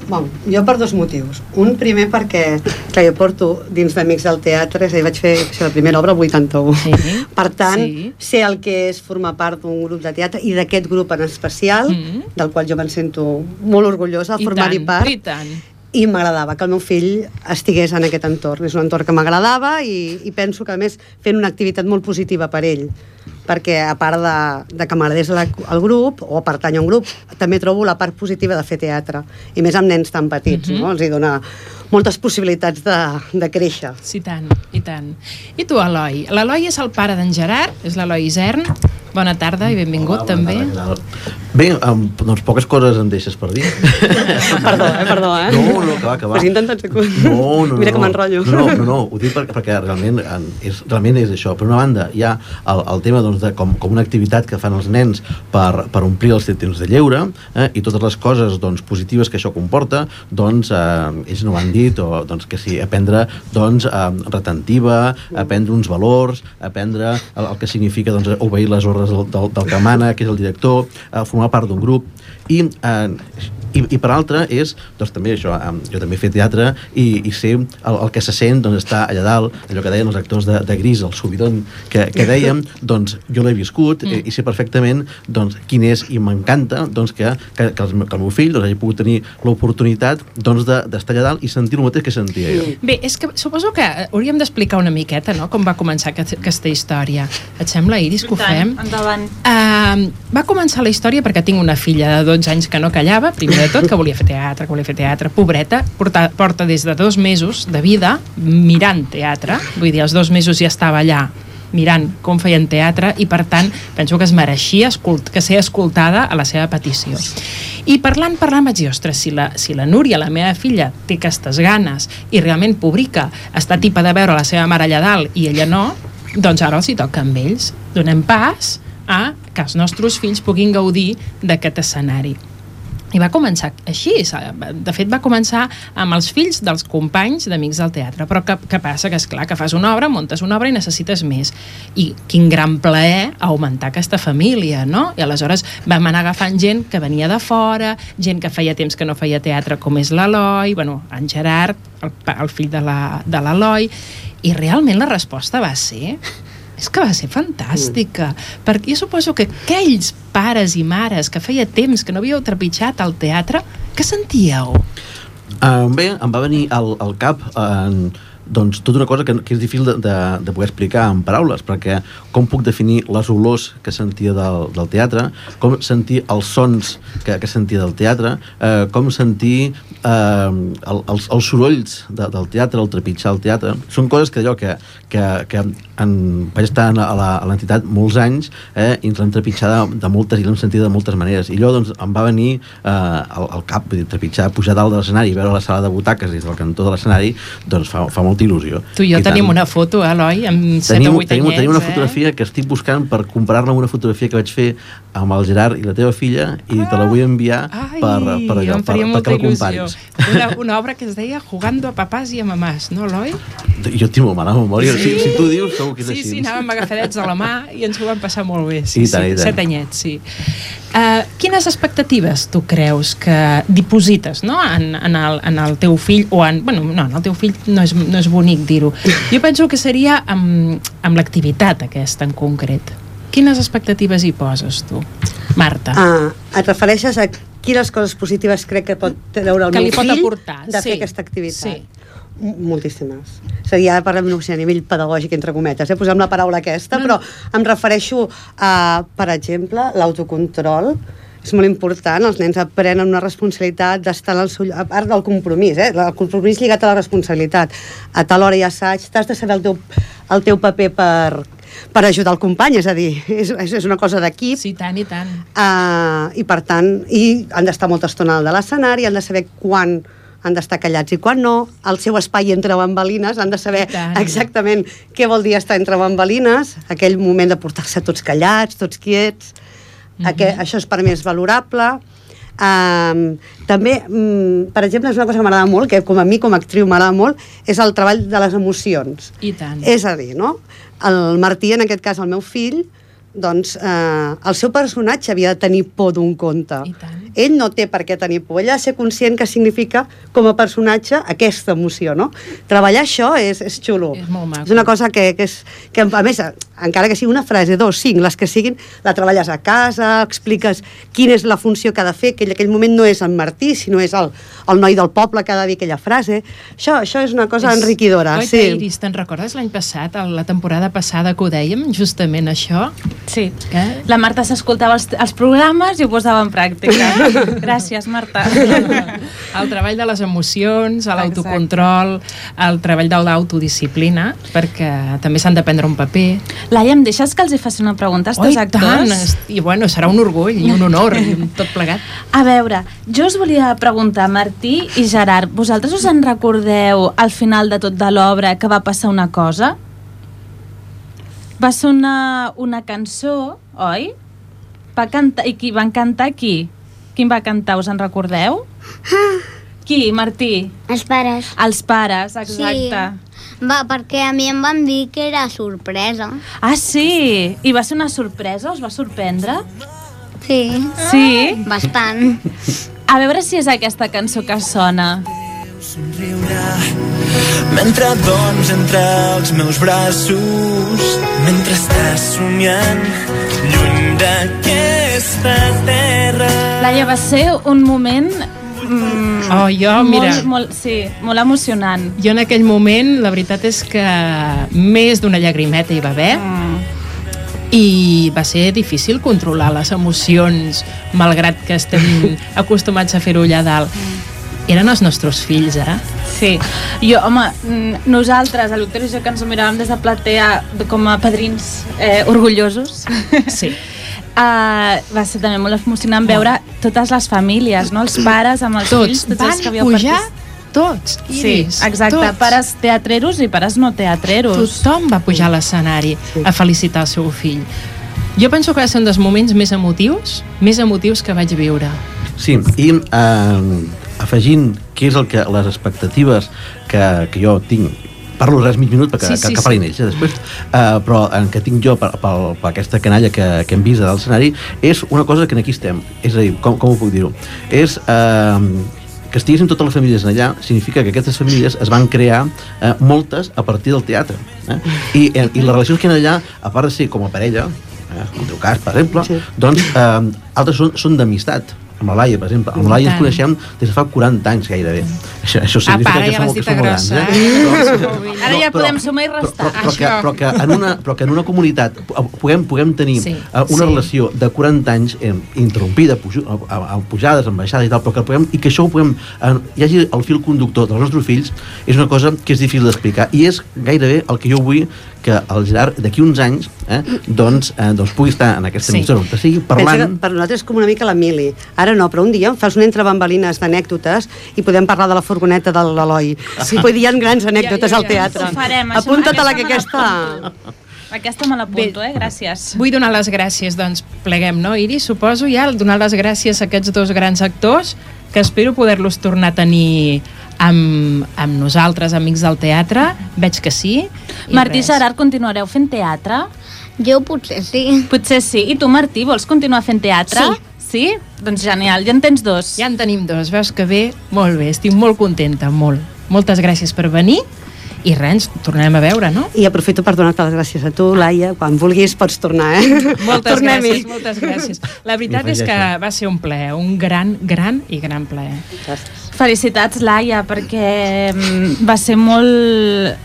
Bon, jo per dos motius. Un, primer perquè que jo porto dins d'Amics del Teatre, és a dir, vaig fer això, la primera obra el 81. Sí, per tant, sí. sé el que és formar part d'un grup de teatre i d'aquest grup en especial, Mm. del qual jo me'n sento molt orgullosa de formar-hi part. i tant. i m'agradava que el meu fill estigués en aquest entorn. És un entorn que m'agradava i, i penso que, a més, fent una activitat molt positiva per ell perquè a part de, de que m'agradés el grup o pertany a un grup, també trobo la part positiva de fer teatre i més amb nens tan petits, Mhm. no? els hi dona moltes possibilitats de, de créixer. Sí, tant, i tant. I tu, Eloi? L'Eloi és el pare d'en Gerard, és l'Eloi Isern. Bona tarda i benvingut, també. Bé, um, doncs poques coses em deixes per dir. Perdó, eh? Perdó, eh? No, no, que va, que va. Has intentat ser... No, no, Mira no, que m'enrotllo. No, no, no, no, ho dic perquè, perquè realment, és, realment és això. Per una banda, hi ha el, el tema doncs, de com, com una activitat que fan els nens per, per omplir els temps de lleure eh, i totes les coses doncs, positives que això comporta, doncs eh, ells no han dit, o doncs, que sí, aprendre doncs, eh, retentiva, aprendre uns valors, aprendre el, el que significa doncs, obeir les ordres del, del, del que mana, que és el director, eh, formar part d'un grup, i, eh, i, i per altra és, doncs també això, eh, jo també he fet teatre i, i sé el, el que se sent doncs, estar allà dalt, allò que deien els actors de, de Gris, el subidon que, que dèiem, doncs jo l'he viscut mm. i, i sé perfectament doncs, quin és i m'encanta doncs, que, que, que, el, que el meu fill doncs, hagi pogut tenir l'oportunitat doncs, de- d'estar allà dalt i sentir el mateix que sentia jo. Bé, és que suposo que hauríem d'explicar una miqueta, no?, com va començar aquest, aquesta història. Et sembla, Iris, que ho fem? Endavant. Uh, va començar la història perquè tinc una filla de 12 anys que no callava, primer de tot, que volia fer teatre, que volia fer teatre, pobreta, porta, porta des de dos mesos de vida mirant teatre, vull dir, els dos mesos ja estava allà mirant com feien teatre i per tant penso que es mereixia escolt que ser escoltada a la seva petició i parlant, parlant vaig dir, ostres, si la, si la Núria, la meva filla, té aquestes ganes i realment publica, està tipa de veure la seva mare allà dalt i ella no, doncs ara els hi toca amb ells. Donem pas a que els nostres fills puguin gaudir d'aquest escenari. I va començar així, de fet va començar amb els fills dels companys d'Amics del Teatre, però què, què passa? Que és clar que fas una obra, montes una obra i necessites més. I quin gran plaer augmentar aquesta família, no? I aleshores vam anar agafant gent que venia de fora, gent que feia temps que no feia teatre com és l'Eloi, bueno, en Gerard, el, el fill de l'Eloi, i realment la resposta va ser és que va ser fantàstica, perquè jo suposo que aquells pares i mares que feia temps que no havíeu trepitjat al teatre, què sentíeu? Uh, bé, em va venir al, al cap uh, doncs tota una cosa que, que és difícil de, de, de poder explicar en paraules, perquè com puc definir les olors que sentia del, del teatre, com sentir els sons que, que sentia del teatre, eh, com sentir eh, el, els, els sorolls de, del teatre, el trepitjar al teatre, són coses que allò que, que, que en, vaig estar a l'entitat molts anys eh, i ens l'hem trepitjat de, de moltes i l'hem sentit de moltes maneres. I allò doncs, em va venir eh, al, al cap, vull dir, trepitjar, pujar dalt de l'escenari veure la sala de butaques des del cantó de l'escenari, doncs fa, fa molta il·lusió. Tu i jo I tenim tant. una foto, eh, Eloi, amb 7 Tenim, o 8 tenim, anyets, tenim una eh? fotografia que estic buscant per comparar-la amb una fotografia que vaig fer amb el Gerard i la teva filla i te la vull enviar Ai, per, per allò, per, perquè molta la comparis. Una, una obra que es deia Jugando a papàs i a mamàs, no, Eloi? Jo tinc molt mala memòria. Si, si tu dius, segur que és sí, així. sí, anàvem agafadets a la mà i ens ho vam passar molt bé. I Sí, tant, sí, i tant. set anyets, sí. Uh, quines expectatives tu creus que diposites no? en, en, el, en el teu fill o en... Bueno, no, en el teu fill no és, no és bonic dir-ho. Jo penso que seria amb, amb l'activitat aquesta en concret. Quines expectatives hi poses tu, Marta? Ah, et refereixes a quines coses positives crec que pot treure el Que li meu pot fill aportar, de sí. fer aquesta activitat? Sí. Moltíssimes. És a dir, ara parlem no sé, a nivell pedagògic, entre cometes, eh? posem la paraula aquesta, No, però em refereixo a, per exemple, l'autocontrol, és molt important, els nens aprenen una responsabilitat d'estar en el seu... A part del compromís, eh? el compromís lligat a la responsabilitat. A tal hora i assaig, t'has de saber el teu, el teu paper per, per ajudar el company, és a dir, és, és una cosa d'equip. Sí, tant i tant. Uh, I per tant, i han d'estar molta estona al de l'escenari, han de saber quan han d'estar callats i quan no, el seu espai entre bambalines, han de saber exactament què vol dir estar entre bambalines, aquell moment de portar-se tots callats, tots quiets, mm -hmm. Aqu això és per mi és valorable. Um, també, um, per exemple, és una cosa que m'agrada molt, que com a mi com a actriu m'agrada molt, és el treball de les emocions. I tant. És a dir, no? El Martí, en aquest cas el meu fill, doncs eh, el seu personatge havia de tenir por d'un conte. Ell no té per què tenir por, ell ha de ser conscient que significa com a personatge aquesta emoció, no? Treballar això és, és xulo. És molt maco. És una cosa que, que, és, que a més, encara que sigui una frase, dos, cinc, les que siguin, la treballes a casa, expliques quina és la funció que ha de fer, que en aquell moment no és en Martí, sinó és el, el noi del poble que ha de dir aquella frase. Això, això és una cosa És- enriquidora. Oi, sí. Iris, te'n recordes l'any passat, la temporada passada que ho dèiem, justament això? Sí. Que? La Marta s'escoltava els, els programes i ho posava en pràctica. Gràcies, Marta. El treball de les emocions, l'autocontrol, el treball de l'autodisciplina, perquè també s'han de prendre un paper. Laia, em deixes que els hi faci una pregunta als teus actors? tant! I bueno, serà un orgull i un honor i un tot plegat. A veure, jo us volia preguntar, Martí i Gerard, vosaltres us en recordeu al final de tot de l'obra que va passar una cosa? Va sonar una cançó, oi? Va cantar, I qui van cantar qui? Quin va cantar, us en recordeu? Qui, Martí? Els pares. Els pares, exacte. Va, perquè a mi em van dir que era sorpresa. Ah, sí? I va ser una sorpresa? Us va sorprendre? Sí. Sí? Bastant. A veure si és aquesta cançó que sona. Mentre dorms entre els meus braços Mentre estàs somiant Lluny d'aquesta terra Laia, va ser un moment... Mm, Oh, jo, mira... Molt, molt, sí, molt emocionant. Jo en aquell moment, la veritat és que més d'una llagrimeta hi va haver, i va ser difícil controlar les emocions, malgrat que estem acostumats a fer-ho allà dalt. Eren els nostres fills, eh? Sí. Jo, home, mm, nosaltres, a jo, que ens ho miràvem des de platea com a padrins eh, orgullosos. Sí. Uh, va ser també molt emocionant veure totes les famílies, no? els pares amb els Tots. fills, tots Van els que havíeu pujar particip- tots, Sí, Iris, exacte, tots. pares teatreros i pares no teatreros. Tothom va pujar a l'escenari a felicitar el seu fill. Jo penso que va ser un dels moments més emotius, més emotius que vaig viure. Sí, i eh, afegint què és el que les expectatives que, que jo tinc parlo res mig minut perquè Sí, sí, sí, que, que sí. parlin ells eh, després uh, però en que tinc jo per, per, per aquesta canalla que, que hem vist a l'escenari és una cosa que aquí estem és a dir, com, com ho puc dir-ho és uh, que estiguessin totes les famílies allà significa que aquestes famílies es van crear eh, moltes a partir del teatre eh? I, eh, i les relacions que hi ha allà a part de ser com a parella eh, en el teu cas per exemple sí. doncs eh, altres són, són d'amistat amb la Laia, per exemple. Amb la Laia ens coneixem des de fa 40 anys gairebé. Això, això significa Apa, ara que ja som, que som grans. eh? Doncs, Ara ja però- podem sumar i però, restar. però, però, que, però, que en una, però que en una comunitat pu- puguem, puguem tenir Sí, sí, una sí. relació de 40 anys eh, interrompida, pujo, a, a, a pujades, amb baixades i tal, però que puguem, i que això ho puguem, eh, hi hagi el fil conductor dels nostres fills, és una cosa que és difícil d'explicar. I és gairebé el que jo vull que el Gerard d'aquí uns anys eh, doncs, eh, doncs pugui estar en aquesta Sí. emissora on sigui Pensa que parlant per nosaltres és com una mica la mili. Ara no, però un dia em fas un entre bambalines d'anècdotes i podem parlar de la furgoneta de l'Eloi. Sí. Vull dir, hi ha grans anècdotes Ja, ja, al ja. teatre. Ho farem, això- Apunta-te-la que aquesta aquesta... Aquesta me l'apunto, eh? Gràcies. Vull donar les gràcies, doncs pleguem, no, Iris? Suposo ja donar les gràcies a aquests dos grans actors que espero poder-los tornar a tenir amb, amb nosaltres, amics del teatre. Veig que sí. Martí i res. Gerard, continuareu fent teatre? Jo potser sí. Potser sí. I tu, Martí, vols continuar fent teatre? Sí. Sí? Doncs genial, ja en tens dos. Ja en tenim dos, veus que bé? Molt bé, estic molt contenta, molt. Moltes gràcies per venir i res, ens tornarem a veure, no? I aprofito per donar-te les gràcies a tu, Laia. Quan vulguis pots tornar, eh? Moltes gràcies, moltes gràcies. La veritat és que va ser un plaer, un gran, gran i gran plaer. Felicitats, Laia, perquè mm, va ser molt...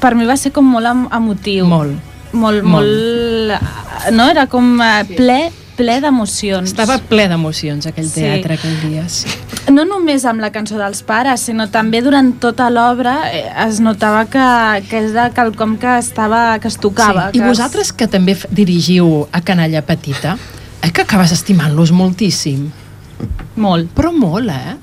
Per mi va ser com molt em- emotiu. Molt. Molt, Molt. molt... No? Era com eh, ple, ple d'emocions. Estava ple d'emocions aquell Sí. teatre aquell dia, sí. no només amb la cançó dels pares, sinó també durant tota l'obra eh, es notava que, que és de quelcom que estava que es tocava. Sí. I que vosaltres que també dirigiu a Canalla Petita, eh, que acabes estimant-los moltíssim. Molt, Però molt, eh?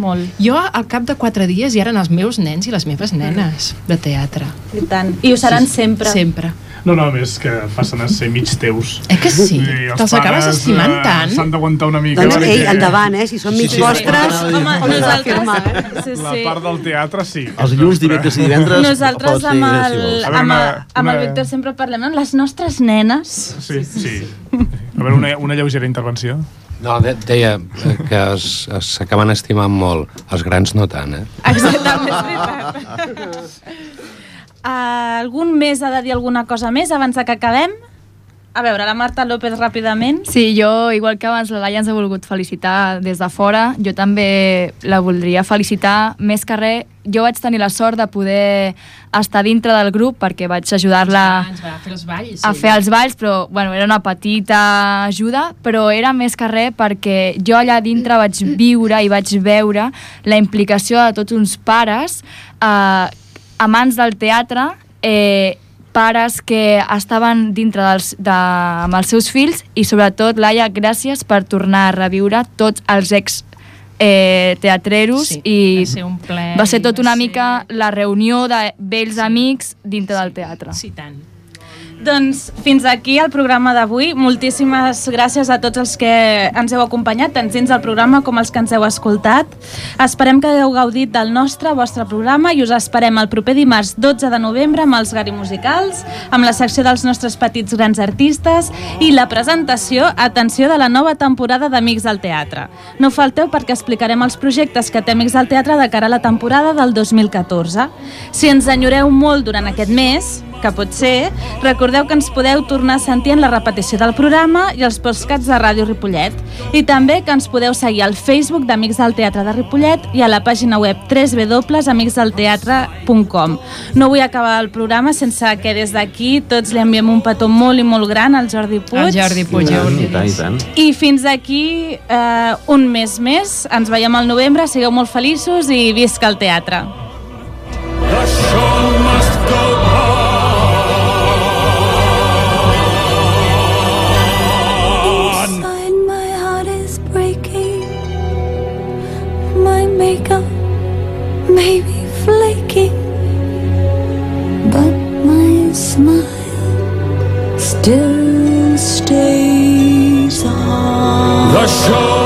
Molt. Jo, al cap de quatre dies, ja eren els meus nens i les meves nenes de teatre. I tant. I ho seran sempre. Sempre. No, no, més que passen a ser mig teus. Eh que sí? els Te'ls acabes estimant eh, tant? S'han d'aguantar una mica. Doncs, perquè ei, endavant, eh? Si són mig Sí, sí. vostres, Sí, sí. home, nosaltres- firmar, eh? Sí, La sí. part del teatre, sí. Els dilluns, dimecres i divendres Nosaltres amb el, amb, amb el Víctor sempre parlem, no? Les nostres nenes. Sí, sí. A veure, una, una lleugera intervenció. No, de, deia que es- es- s'acaben estimant molt. Els grans no tant, eh? Exactament, és veritat. Uh, algun més ha de dir alguna cosa més abans de que acabem? A veure, la Marta López ràpidament. Sí, jo, igual que abans la Laia ens ha volgut felicitar des de fora, jo també la voldria felicitar. Més que res, jo vaig tenir la sort de poder estar dintre del grup perquè vaig ajudar-la Ens va fer els balls. a fer els balls, però bueno, era una petita ajuda, però era més que res perquè jo allà dintre vaig viure i vaig veure la implicació de tots uns pares, eh, amants del teatre, eh, pares que estaven dintre dels, de, amb els seus fills i sobretot, Laia, gràcies per tornar a reviure tots els ex eh, teatreros Sí, i va ser un ple va ser tot una ser- mica la reunió de vells amics dintre del teatre. Sí, tant. Doncs fins aquí el programa d'avui. Moltíssimes gràcies a tots els que ens heu acompanyat, tant dins del programa com els que ens heu escoltat. Esperem que hagueu gaudit del nostre, vostre programa i us esperem el proper dimarts 12 de novembre amb els Gari Musicals, amb la secció dels nostres petits grans artistes i la presentació, atenció, de la nova temporada d'Amics del Teatre. No falteu perquè explicarem els projectes que té Amics del Teatre de cara a la temporada del 2014. Si ens enyoreu molt durant aquest mes, que pot ser, recordeu que ens podeu tornar a sentir en la repetició del programa i els postcats de Ràdio Ripollet. I també que ens podeu seguir al Facebook d'Amics del Teatre de Ripollet i a la pàgina web www.amicsdelteatre.com. No vull acabar el programa sense que des d'aquí tots li enviem un petó molt i molt gran al Jordi Puig. El Jordi Puig, I tant, i tant, i tant. I fins aquí eh, un mes més. Ens veiem al novembre. Sigueu molt feliços i visca el teatre. Still stays on. The show